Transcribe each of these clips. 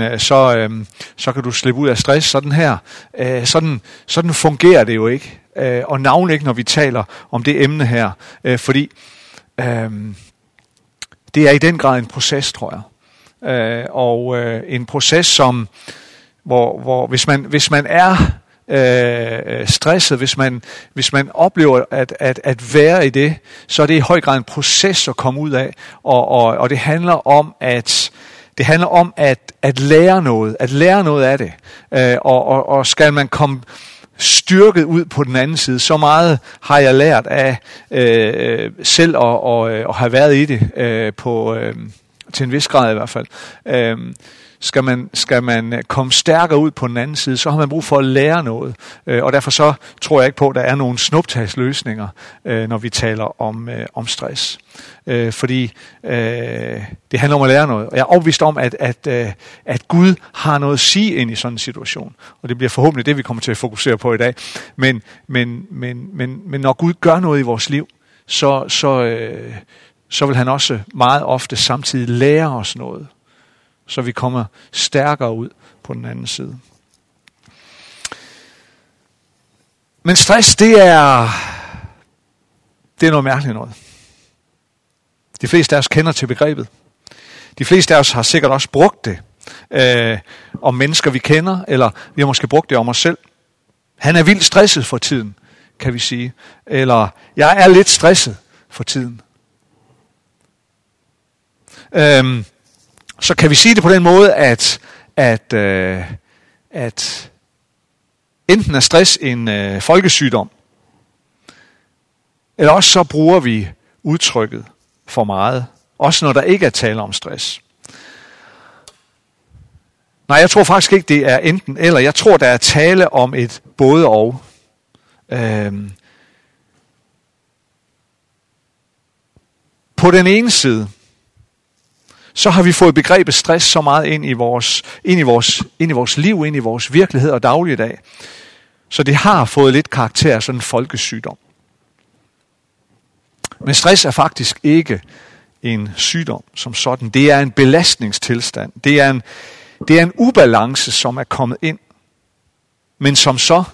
Øh, så, øh, så kan du slippe ud af stress. Sådan her, øh, sådan, sådan fungerer det jo ikke. Øh, og navnlig ikke, når vi taler om det emne her. Øh, fordi øh, det er i den grad en proces, tror jeg. Øh, og øh, en proces, som hvor, hvor hvis, man, hvis man er øh, stresset, hvis man, hvis man oplever at, at, at være i det, så er det i høj grad en proces at komme ud af, og, og, og det handler om at det handler om at, at lære noget, at lære noget af det, øh, og, og, og skal man komme styrket ud på den anden side. Så meget har jeg lært af øh, selv at, og, øh, og have været i det øh, på øh, til en vis grad i hvert fald. Øh, skal man, skal man øh, komme stærkere ud på den anden side, så har man brug for at lære noget. Øh, og derfor så tror jeg ikke på, at der er nogle snuptagsløsninger, øh, når vi taler om, om stress. Fordi det handler om at lære noget. Og jeg er overbevist om, at, at, at Gud har noget at sige ind i sådan en situation. Og det bliver forhåbentlig det, vi kommer til at fokusere på i dag. Men, men, men, men, men når Gud gør noget i vores liv, så, så, så vil han også meget ofte samtidig lære os noget så vi kommer stærkere ud på den anden side. Men stress, det er, det er noget mærkeligt noget. De fleste af os kender til begrebet. De fleste af os har sikkert også brugt det øh, om mennesker, vi kender, eller vi har måske brugt det om os selv. Han er vildt stresset for tiden, kan vi sige. Eller, jeg er lidt stresset for tiden. Øhm, så kan vi sige det på den måde, at, at, øh, at enten er stress en øh, folkesygdom, eller også så bruger vi udtrykket for meget, også når der ikke er tale om stress. Nej, jeg tror faktisk ikke, det er enten eller. Jeg tror, der er tale om et både og. Øhm. På den ene side, så har vi fået begrebet stress så meget ind i vores, ind i vores, ind i vores liv, ind i vores virkelighed og dagligdag. Så det har fået lidt karakter af sådan en folkesygdom. Men stress er faktisk ikke en sygdom som sådan. Det er en belastningstilstand. Det er en, det er en ubalance, som er kommet ind. Men som så,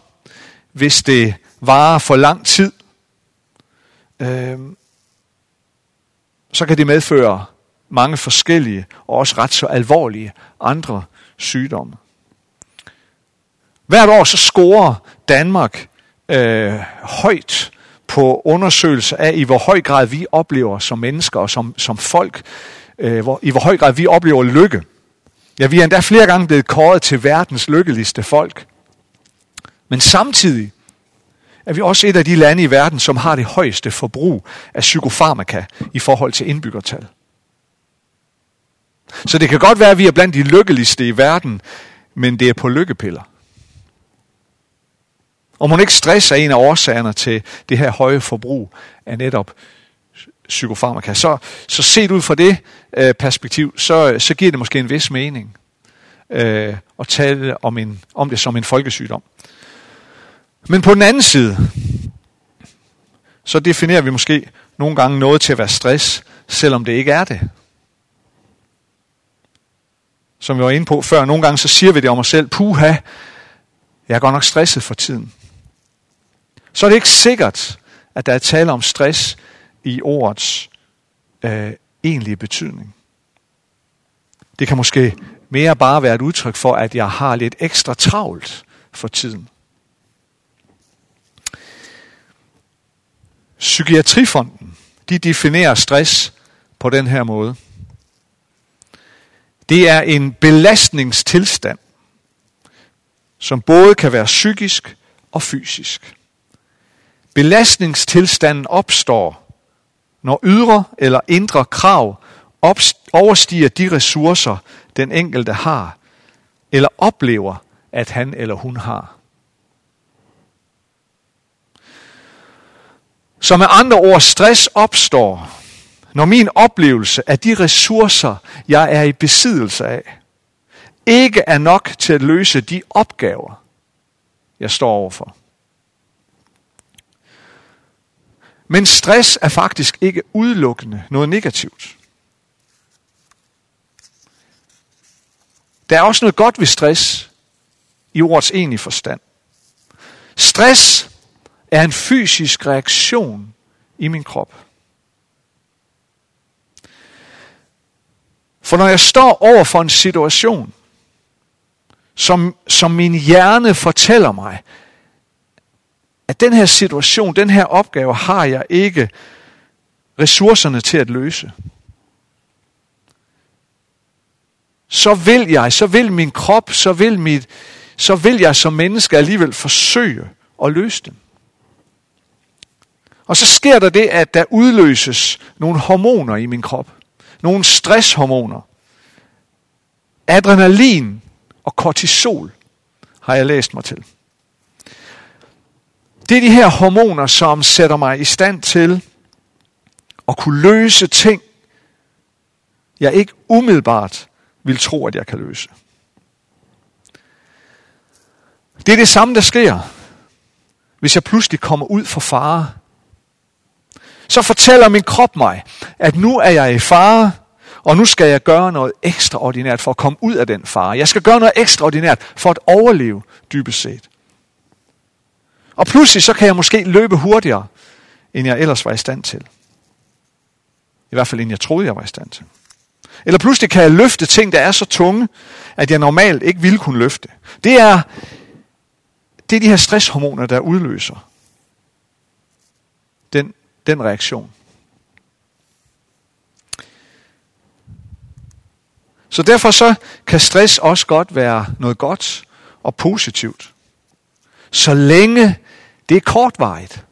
hvis det varer for lang tid, øh, så kan det medføre mange forskellige og også ret så alvorlige andre sygdomme. Hvert år så scorer Danmark øh, højt på undersøgelser af, i hvor høj grad vi oplever som mennesker og som, som folk, øh, hvor, i hvor høj grad vi oplever lykke. Ja, vi er endda flere gange blevet kåret til verdens lykkeligste folk. Men samtidig er vi også et af de lande i verden, som har det højeste forbrug af psykofarmaka i forhold til indbyggertal. Så det kan godt være, at vi er blandt de lykkeligste i verden, men det er på lykkepiller. Og man ikke stress er en af årsagerne til det her høje forbrug af netop psykofarmaka. Så, så set ud fra det øh, perspektiv, så, så giver det måske en vis mening øh, at tale om, en, om det som en folkesygdom. Men på den anden side, så definerer vi måske nogle gange noget til at være stress, selvom det ikke er det som vi var inde på før, nogle gange så siger vi det om os selv, puha, jeg er godt nok stresset for tiden. Så er det ikke sikkert, at der er tale om stress i ordets øh, egentlige betydning. Det kan måske mere bare være et udtryk for, at jeg har lidt ekstra travlt for tiden. Psykiatrifonden, de definerer stress på den her måde – det er en belastningstilstand, som både kan være psykisk og fysisk. Belastningstilstanden opstår, når ydre eller indre krav overstiger de ressourcer, den enkelte har, eller oplever, at han eller hun har. Så med andre ord, stress opstår, når min oplevelse af de ressourcer, jeg er i besiddelse af, ikke er nok til at løse de opgaver, jeg står overfor. Men stress er faktisk ikke udelukkende noget negativt. Der er også noget godt ved stress i ordets egentlige forstand. Stress er en fysisk reaktion i min krop. For når jeg står over for en situation, som, som min hjerne fortæller mig, at den her situation, den her opgave har jeg ikke ressourcerne til at løse. Så vil jeg, så vil min krop, så vil, mit, så vil jeg som menneske alligevel forsøge at løse den. Og så sker der det, at der udløses nogle hormoner i min krop. Nogle stresshormoner. Adrenalin og kortisol har jeg læst mig til. Det er de her hormoner, som sætter mig i stand til at kunne løse ting, jeg ikke umiddelbart vil tro, at jeg kan løse. Det er det samme, der sker, hvis jeg pludselig kommer ud for fare. Så fortæller min krop mig, at nu er jeg i fare, og nu skal jeg gøre noget ekstraordinært for at komme ud af den fare. Jeg skal gøre noget ekstraordinært for at overleve dybest set. Og pludselig så kan jeg måske løbe hurtigere, end jeg ellers var i stand til. I hvert fald, end jeg troede, jeg var i stand til. Eller pludselig kan jeg løfte ting, der er så tunge, at jeg normalt ikke ville kunne løfte. Det er, det er de her stresshormoner, der udløser den, den reaktion. Så derfor så kan stress også godt være noget godt og positivt. Så længe det er kortvarigt.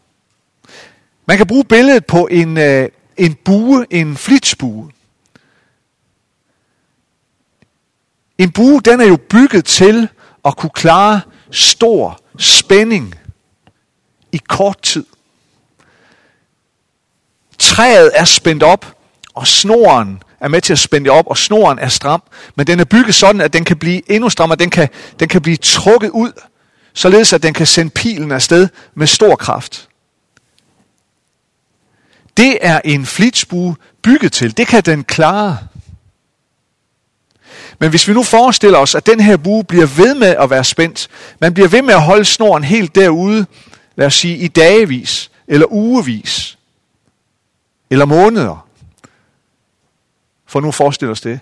Man kan bruge billedet på en, øh, en bue, en flitsbue. En bue, den er jo bygget til at kunne klare stor spænding i kort tid. Træet er spændt op, og snoren er med til at spænde op, og snoren er stram, men den er bygget sådan, at den kan blive endnu strammere, den kan, den kan blive trukket ud, således at den kan sende pilen afsted med stor kraft. Det er en flitsbue bygget til. Det kan den klare. Men hvis vi nu forestiller os, at den her bue bliver ved med at være spændt, man bliver ved med at holde snoren helt derude, lad os sige i dagevis, eller ugevis, eller måneder, for nu forestiller os det,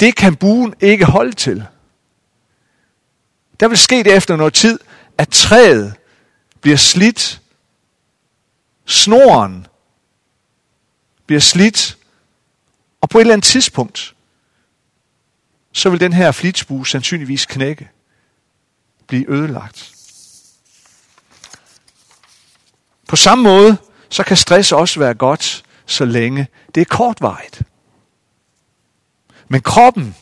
det kan buen ikke holde til. Der vil ske det efter noget tid, at træet bliver slidt, snoren bliver slidt, og på et eller andet tidspunkt, så vil den her flitsbue sandsynligvis knække, blive ødelagt. På samme måde, så kan stress også være godt, så længe det er kortvarigt. Men kroppen,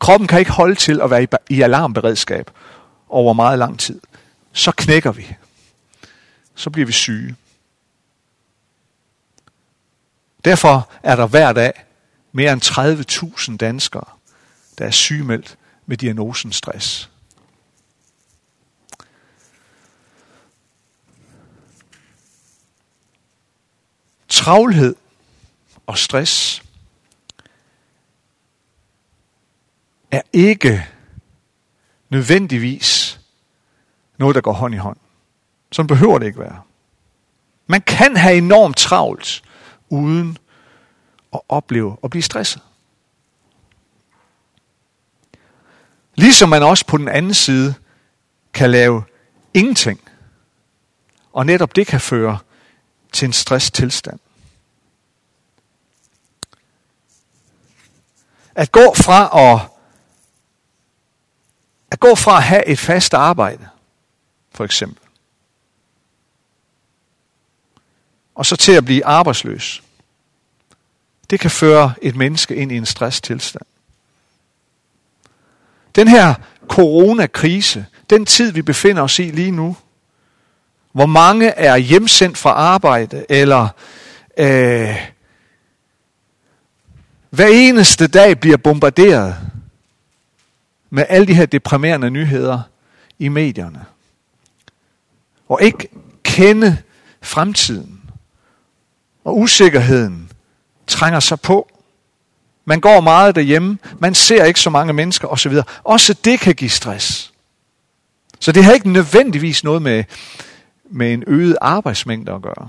kroppen kan ikke holde til at være i alarmberedskab over meget lang tid. Så knækker vi. Så bliver vi syge. Derfor er der hver dag mere end 30.000 danskere, der er sygemeldt med diagnosen stress. Travlhed og stress er ikke nødvendigvis noget, der går hånd i hånd. Sådan behøver det ikke være. Man kan have enormt travlt, uden at opleve at blive stresset. Ligesom man også på den anden side kan lave ingenting. Og netop det kan føre til en stresstilstand. At gå fra at, at gå fra at have et fast arbejde, for eksempel, og så til at blive arbejdsløs, det kan føre et menneske ind i en stresstilstand. Den her coronakrise, den tid vi befinder os i lige nu, hvor mange er hjemsendt fra arbejde, eller øh, hver eneste dag bliver bombarderet med alle de her deprimerende nyheder i medierne. Og ikke kende fremtiden. Og usikkerheden trænger sig på Man går meget derhjemme. Man ser ikke så mange mennesker osv. Også det kan give stress. Så det har ikke nødvendigvis noget med, med en øget arbejdsmængde at gøre.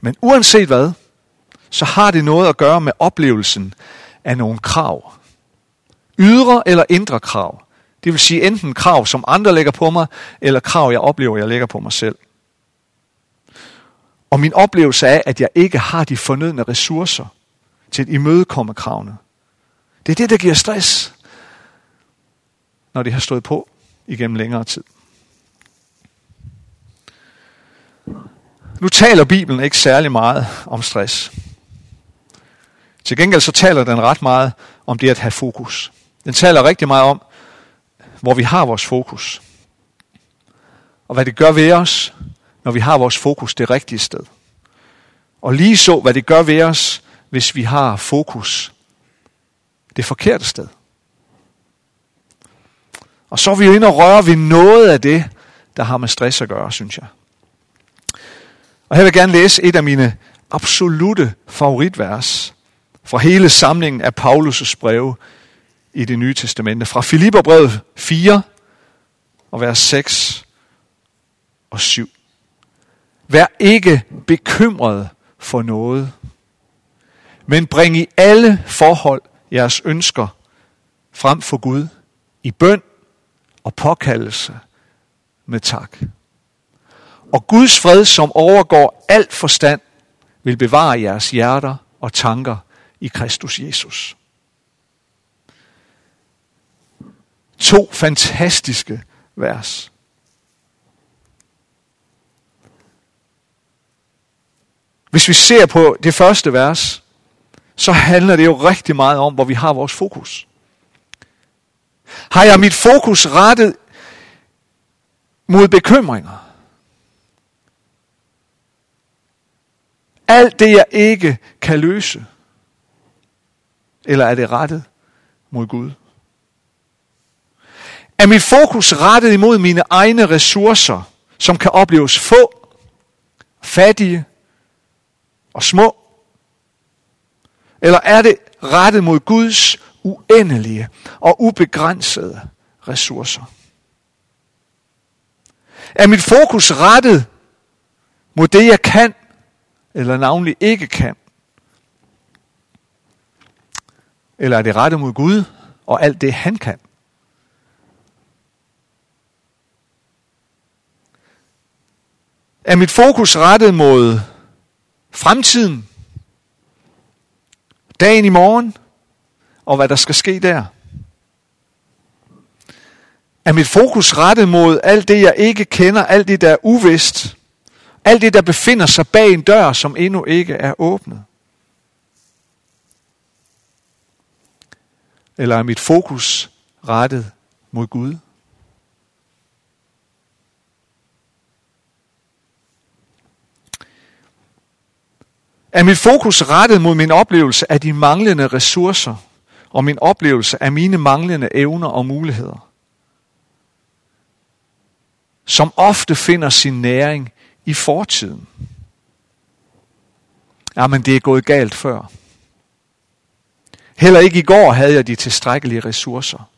Men uanset hvad, så har det noget at gøre med oplevelsen af nogle krav. Ydre eller indre krav. Det vil sige enten krav, som andre lægger på mig, eller krav, jeg oplever, jeg lægger på mig selv. Og min oplevelse er, at jeg ikke har de fornødne ressourcer til at imødekomme kravene. Det er det, der giver stress, når det har stået på igennem længere tid. Nu taler Bibelen ikke særlig meget om stress. Til gengæld så taler den ret meget om det at have fokus. Den taler rigtig meget om, hvor vi har vores fokus. Og hvad det gør ved os, når vi har vores fokus det rigtige sted. Og lige så, hvad det gør ved os, hvis vi har fokus det forkerte sted. Og så er vi jo inde og røre ved noget af det, der har med stress at gøre, synes jeg. Og her vil jeg gerne læse et af mine absolute favoritvers fra hele samlingen af Paulus' breve i det nye testamente. Fra Filipperbrevet 4 og vers 6 og 7. Vær ikke bekymret for noget, men bring i alle forhold jeres ønsker frem for Gud i bøn og påkaldelse med tak. Og Guds fred, som overgår alt forstand, vil bevare jeres hjerter og tanker i Kristus Jesus. To fantastiske vers. Hvis vi ser på det første vers, så handler det jo rigtig meget om, hvor vi har vores fokus. Har jeg mit fokus rettet mod bekymringer? Alt det, jeg ikke kan løse? Eller er det rettet mod Gud? Er mit fokus rettet imod mine egne ressourcer, som kan opleves få, fattige og små? Eller er det rettet mod Guds uendelige og ubegrænsede ressourcer? Er mit fokus rettet mod det, jeg kan, eller navnlig ikke kan? Eller er det rettet mod Gud og alt det, han kan? Er mit fokus rettet mod fremtiden, dagen i morgen, og hvad der skal ske der? Er mit fokus rettet mod alt det, jeg ikke kender, alt det, der er uvist, alt det, der befinder sig bag en dør, som endnu ikke er åbnet? Eller er mit fokus rettet mod Gud? Er mit fokus rettet mod min oplevelse af de manglende ressourcer og min oplevelse af mine manglende evner og muligheder? Som ofte finder sin næring i fortiden. Jamen, det er gået galt før. Heller ikke i går havde jeg de tilstrækkelige ressourcer.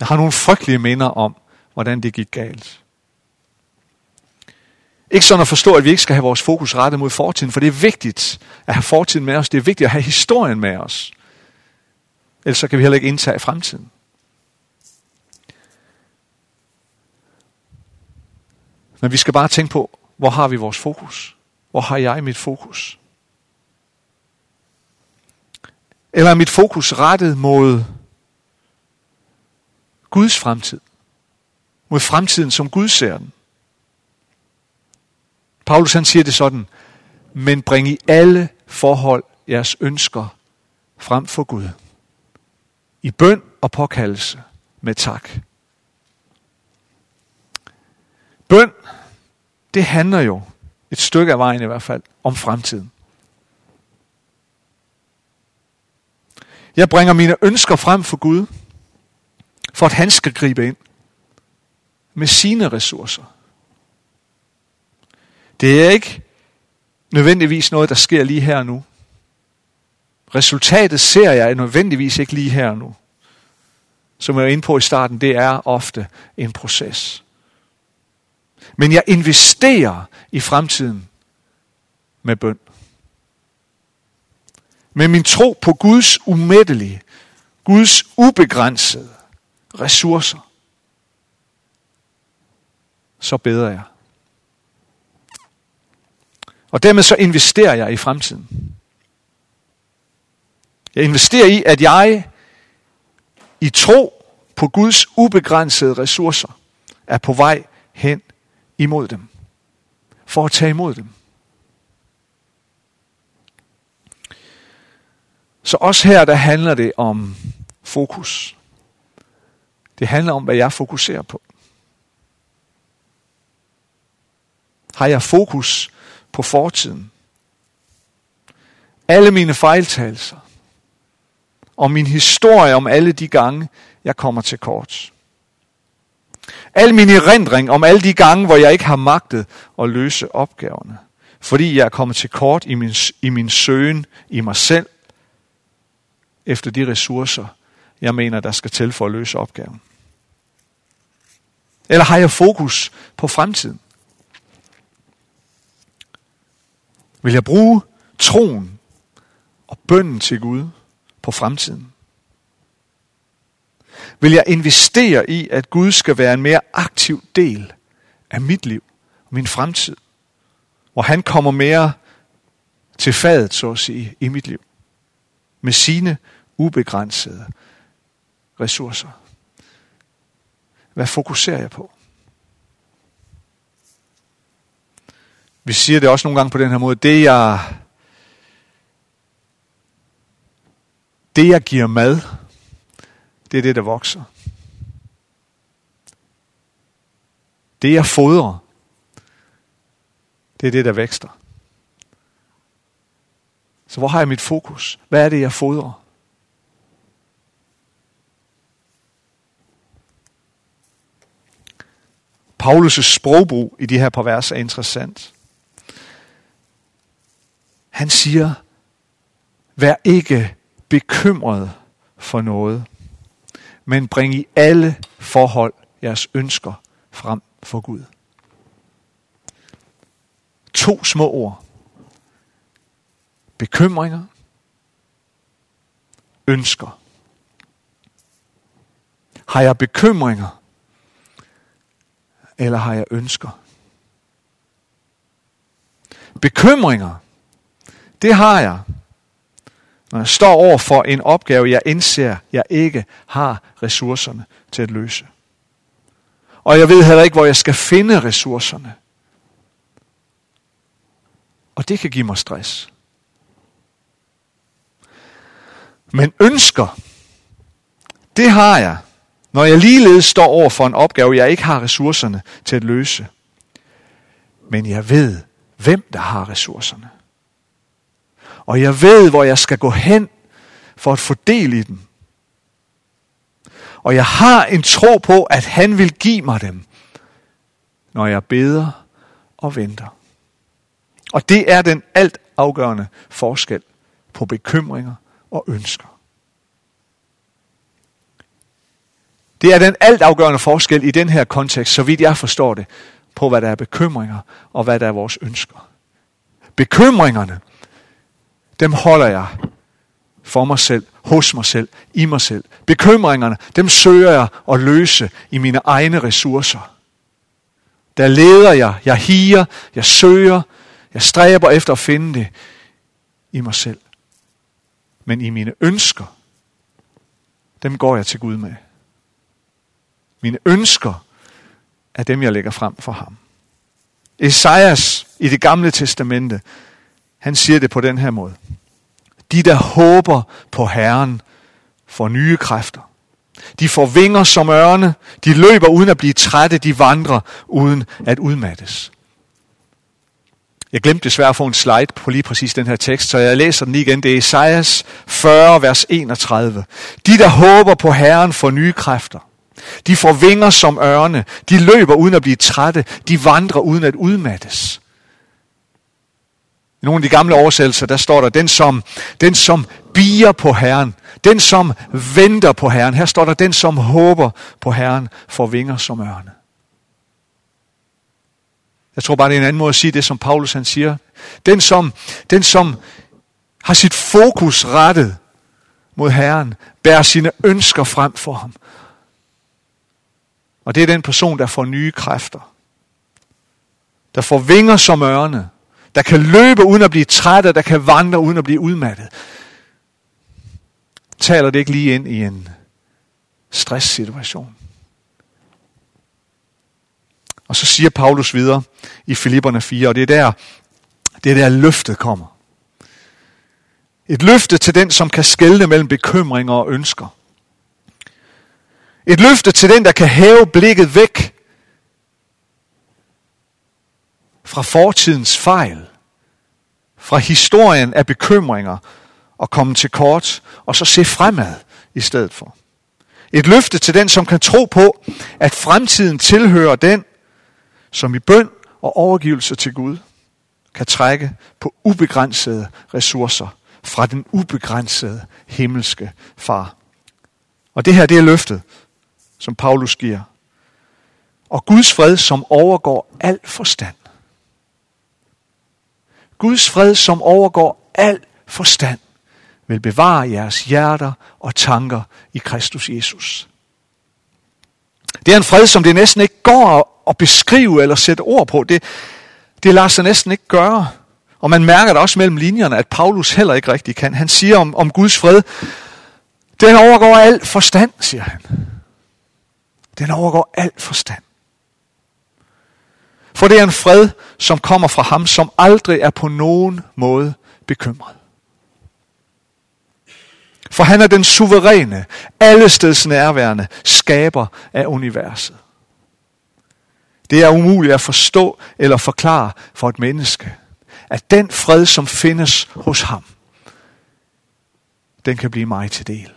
Jeg har nogle frygtelige minder om, hvordan det gik galt. Ikke sådan at forstå, at vi ikke skal have vores fokus rettet mod fortiden, for det er vigtigt at have fortiden med os. Det er vigtigt at have historien med os. Ellers så kan vi heller ikke indtage fremtiden. Men vi skal bare tænke på, hvor har vi vores fokus? Hvor har jeg mit fokus? Eller er mit fokus rettet mod Guds fremtid? Mod fremtiden, som Gud ser den? Paulus han siger det sådan, men bring i alle forhold jeres ønsker frem for Gud. I bøn og påkaldelse med tak. Bøn, det handler jo et stykke af vejen i hvert fald om fremtiden. Jeg bringer mine ønsker frem for Gud, for at han skal gribe ind med sine ressourcer. Det er ikke nødvendigvis noget, der sker lige her og nu. Resultatet ser jeg nødvendigvis ikke lige her og nu. Som jeg var inde på i starten, det er ofte en proces. Men jeg investerer i fremtiden med bøn. Med min tro på Guds umættelige, Guds ubegrænsede ressourcer, så beder jeg. Og dermed så investerer jeg i fremtiden. Jeg investerer i, at jeg i tro på Guds ubegrænsede ressourcer er på vej hen imod dem. For at tage imod dem. Så også her, der handler det om fokus. Det handler om, hvad jeg fokuserer på. Har jeg fokus på fortiden? Alle mine fejltagelser? Og min historie om alle de gange, jeg kommer til kort? Al min erindring om alle de gange, hvor jeg ikke har magtet at løse opgaverne. Fordi jeg er kommet til kort i min, i min søgen i mig selv, efter de ressourcer, jeg mener, der skal til for at løse opgaven. Eller har jeg fokus på fremtiden? Vil jeg bruge troen og bønden til Gud på fremtiden? Vil jeg investere i, at Gud skal være en mere aktiv del af mit liv og min fremtid? Hvor han kommer mere til fadet, så at sige, i mit liv. Med sine ubegrænsede ressourcer. Hvad fokuserer jeg på? Vi siger det også nogle gange på den her måde. Det jeg, det jeg giver mad, det er det, der vokser. Det jeg fodrer, det er det, der vækster. Så hvor har jeg mit fokus? Hvad er det, jeg fodrer? Paulus' sprogbrug i de her par vers er interessant. Han siger, vær ikke bekymret for noget, men bring i alle forhold jeres ønsker frem for Gud. To små ord. Bekymringer, ønsker. Har jeg bekymringer, eller har jeg ønsker? Bekymringer, det har jeg, når jeg står over for en opgave, jeg indser, jeg ikke har ressourcerne til at løse. Og jeg ved heller ikke, hvor jeg skal finde ressourcerne. Og det kan give mig stress. Men ønsker, det har jeg, når jeg ligeledes står over for en opgave, jeg ikke har ressourcerne til at løse. Men jeg ved, hvem der har ressourcerne. Og jeg ved, hvor jeg skal gå hen for at få del i dem. Og jeg har en tro på, at han vil give mig dem, når jeg beder og venter. Og det er den alt afgørende forskel på bekymringer og ønsker. Det er den altafgørende forskel i den her kontekst, så vidt jeg forstår det, på hvad der er bekymringer og hvad der er vores ønsker. Bekymringerne, dem holder jeg for mig selv, hos mig selv, i mig selv. Bekymringerne, dem søger jeg at løse i mine egne ressourcer. Der leder jeg, jeg higer, jeg søger, jeg stræber efter at finde det i mig selv. Men i mine ønsker, dem går jeg til Gud med. Mine ønsker er dem, jeg lægger frem for ham. Esajas i det gamle testamente, han siger det på den her måde. De, der håber på Herren, får nye kræfter. De får vinger som ørne. De løber uden at blive trætte. De vandrer uden at udmattes. Jeg glemte desværre at få en slide på lige præcis den her tekst, så jeg læser den lige igen. Det er Esajas 40, vers 31. De, der håber på Herren, får nye kræfter. De får vinger som ørne. De løber uden at blive trætte. De vandrer uden at udmattes. I nogle af de gamle oversættelser, der står der, den som, den som bier på Herren, den som venter på Herren. Her står der, den som håber på Herren, får vinger som ørne. Jeg tror bare, det er en anden måde at sige det, som Paulus han siger. Den som, den som har sit fokus rettet mod Herren, bærer sine ønsker frem for ham. Og det er den person, der får nye kræfter. Der får vinger som ørne. Der kan løbe uden at blive træt, der kan vandre uden at blive udmattet. Taler det ikke lige ind i en stresssituation? Og så siger Paulus videre i Filipperne 4, og det er der, det er der løftet kommer. Et løfte til den, som kan skelne mellem bekymringer og ønsker. Et løfte til den, der kan hæve blikket væk fra fortidens fejl, fra historien af bekymringer og komme til kort, og så se fremad i stedet for. Et løfte til den, som kan tro på, at fremtiden tilhører den, som i bøn og overgivelse til Gud kan trække på ubegrænsede ressourcer fra den ubegrænsede himmelske far. Og det her, det er løftet, som Paulus giver. Og Guds fred, som overgår al forstand. Guds fred, som overgår al forstand, vil bevare jeres hjerter og tanker i Kristus Jesus. Det er en fred, som det næsten ikke går at beskrive eller sætte ord på. Det, det lader sig næsten ikke gøre. Og man mærker det også mellem linjerne, at Paulus heller ikke rigtig kan. Han siger om, om Guds fred, den overgår al forstand, siger han. Den overgår al forstand. For det er en fred, som kommer fra ham, som aldrig er på nogen måde bekymret. For han er den suveræne, allesteds nærværende skaber af universet. Det er umuligt at forstå eller forklare for et menneske, at den fred, som findes hos ham, den kan blive mig til del.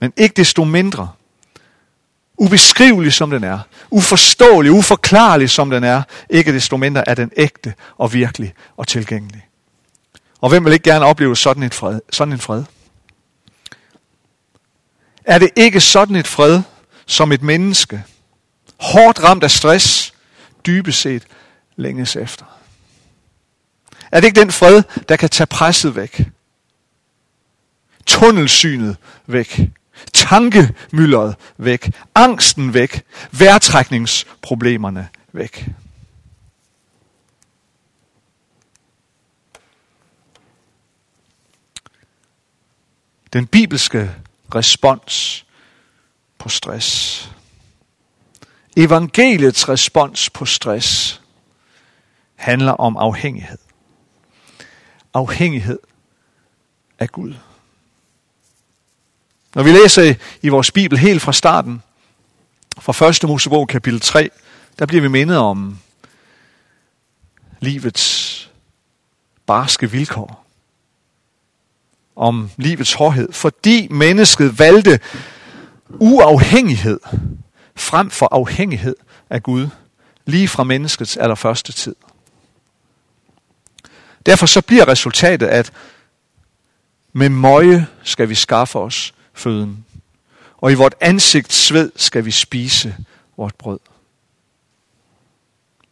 Men ikke desto mindre, ubeskrivelig som den er, uforståelig, uforklarlig som den er, ikke desto mindre er den ægte og virkelig og tilgængelig. Og hvem vil ikke gerne opleve sådan, et fred, sådan en fred? Er det ikke sådan et fred, som et menneske, hårdt ramt af stress, dybest set længes efter? Er det ikke den fred, der kan tage presset væk? Tunnelsynet væk? Tankemylderet væk? Angsten væk? Værtrækningsproblemerne væk? Den bibelske respons på stress. Evangeliets respons på stress handler om afhængighed. Afhængighed af Gud. Når vi læser i vores Bibel helt fra starten, fra 1. Mosebog kapitel 3, der bliver vi mindet om livets barske vilkår. Om livets hårdhed. Fordi mennesket valgte uafhængighed frem for afhængighed af Gud, lige fra menneskets allerførste tid. Derfor så bliver resultatet, at med møje skal vi skaffe os føden, og i vort ansigt sved skal vi spise vort brød.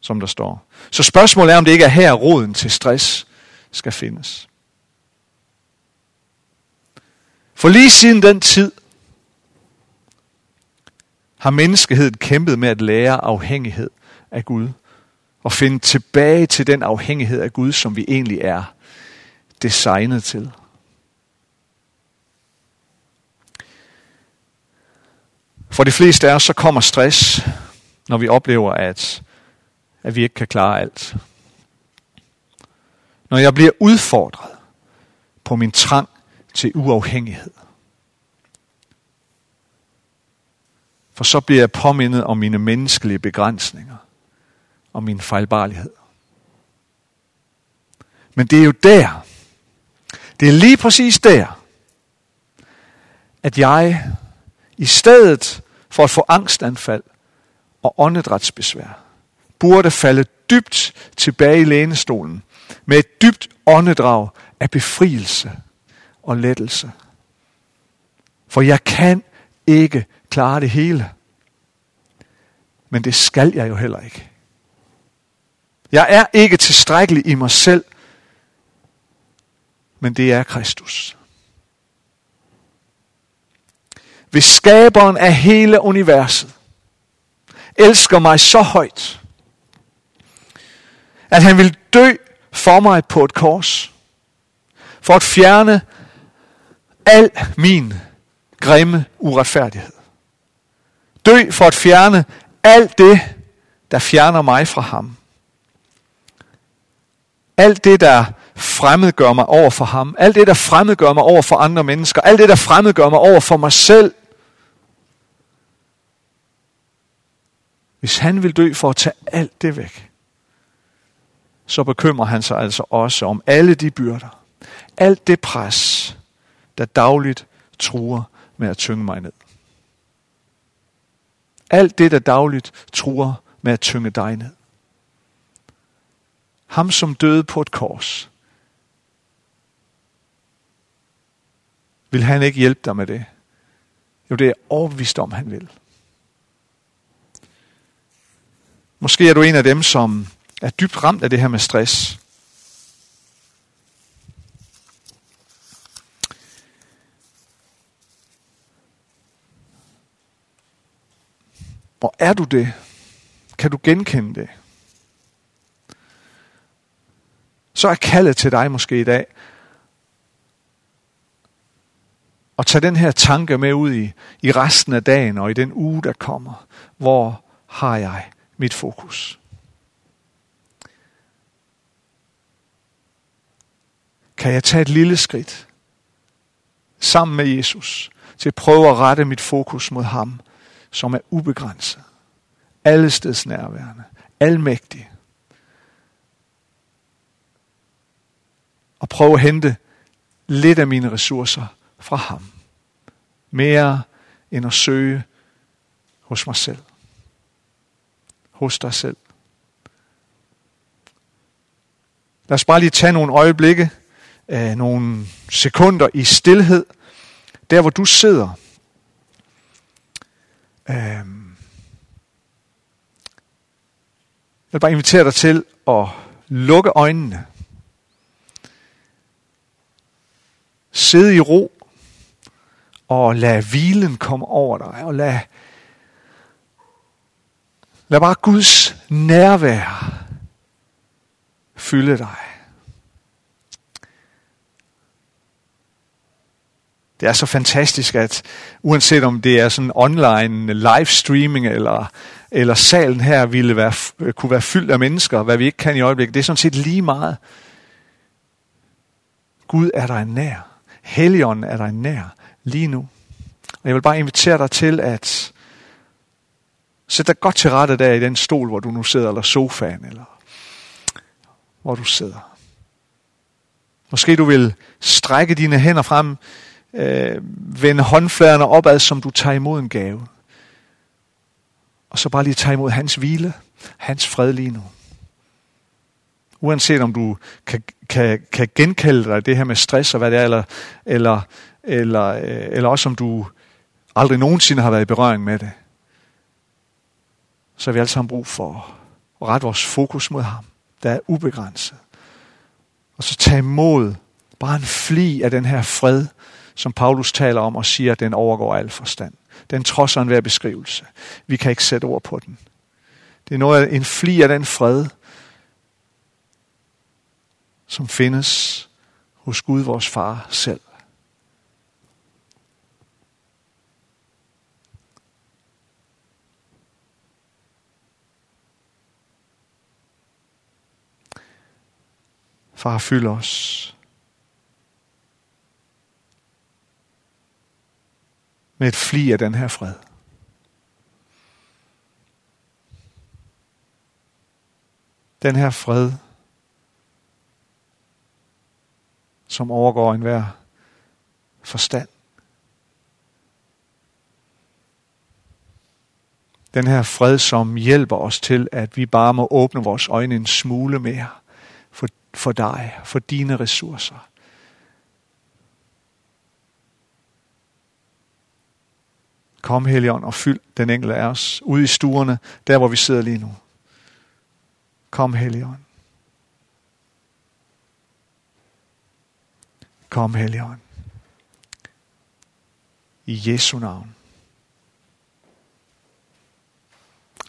Som der står. Så spørgsmålet er, om det ikke er her, roden til stress skal findes. For lige siden den tid, har menneskeheden kæmpet med at lære afhængighed af Gud. Og finde tilbage til den afhængighed af Gud, som vi egentlig er designet til. For de fleste af os, så kommer stress, når vi oplever, at, at vi ikke kan klare alt. Når jeg bliver udfordret på min trang til uafhængighed. For så bliver jeg påmindet om mine menneskelige begrænsninger og min fejlbarlighed. Men det er jo der, det er lige præcis der, at jeg i stedet for at få angstanfald og åndedrætsbesvær, burde falde dybt tilbage i lænestolen med et dybt åndedrag af befrielse og lettelse. For jeg kan ikke klare det hele. Men det skal jeg jo heller ikke. Jeg er ikke tilstrækkelig i mig selv, men det er Kristus. Hvis skaberen af hele universet elsker mig så højt, at han vil dø for mig på et kors, for at fjerne al min grimme uretfærdighed. Dø for at fjerne alt det, der fjerner mig fra ham. Alt det, der fremmedgør mig over for ham. Alt det, der fremmedgør mig over for andre mennesker. Alt det, der fremmedgør mig over for mig selv. Hvis han vil dø for at tage alt det væk, så bekymrer han sig altså også om alle de byrder. Alt det pres, der dagligt truer med at tynge mig ned. Alt det, der dagligt truer med at tynge dig ned. Ham, som døde på et kors. Vil han ikke hjælpe dig med det? Jo, det er overbevist om, han vil. Måske er du en af dem, som er dybt ramt af det her med stress. Og er du det? Kan du genkende det? Så er kaldet til dig måske i dag at tage den her tanke med ud i, i resten af dagen og i den uge, der kommer. Hvor har jeg mit fokus? Kan jeg tage et lille skridt sammen med Jesus til at prøve at rette mit fokus mod ham, som er ubegrænset, allesteds nærværende, almægtig, og prøve at hente lidt af mine ressourcer fra ham. Mere end at søge hos mig selv. Hos dig selv. Lad os bare lige tage nogle øjeblikke, øh, nogle sekunder i stillhed, der hvor du sidder. Øhm. jeg vil bare invitere dig til at lukke øjnene. Sid i ro og lad hvilen komme over dig, og lad, lad bare Guds nærvær fylde dig. Det er så fantastisk, at uanset om det er sådan online livestreaming eller, eller salen her ville være, øh, kunne være fyldt af mennesker, hvad vi ikke kan i øjeblikket, det er sådan set lige meget. Gud er der nær. Helligånden er dig nær lige nu. Og jeg vil bare invitere dig til at sætte dig godt til rette der i den stol, hvor du nu sidder, eller sofaen, eller hvor du sidder. Måske du vil strække dine hænder frem, øh, vende håndfladerne opad, som du tager imod en gave. Og så bare lige tage imod hans hvile, hans fred lige nu. Uanset om du kan, kan, kan genkalde dig det her med stress og hvad det er, eller, eller, eller, øh, eller også om du aldrig nogensinde har været i berøring med det, så har vi alle sammen brug for at rette vores fokus mod ham, der er ubegrænset. Og så tage imod bare en fli af den her fred, som Paulus taler om og siger, at den overgår al forstand. Den trodser enhver beskrivelse. Vi kan ikke sætte ord på den. Det er noget, en fli af den fred, som findes hos Gud, vores far selv. Far, fyld os med et fli af den her fred. Den her fred, som overgår enhver forstand. Den her fred, som hjælper os til, at vi bare må åbne vores øjne en smule mere for for dig, for dine ressourcer. Kom, Helion, og fyld den enkelte af os ude i stuerne, der hvor vi sidder lige nu. Kom, Helion. Kom, Helligånd. I Jesu navn.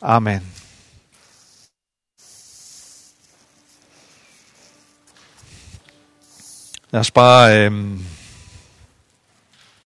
Amen. Lad os bare øh,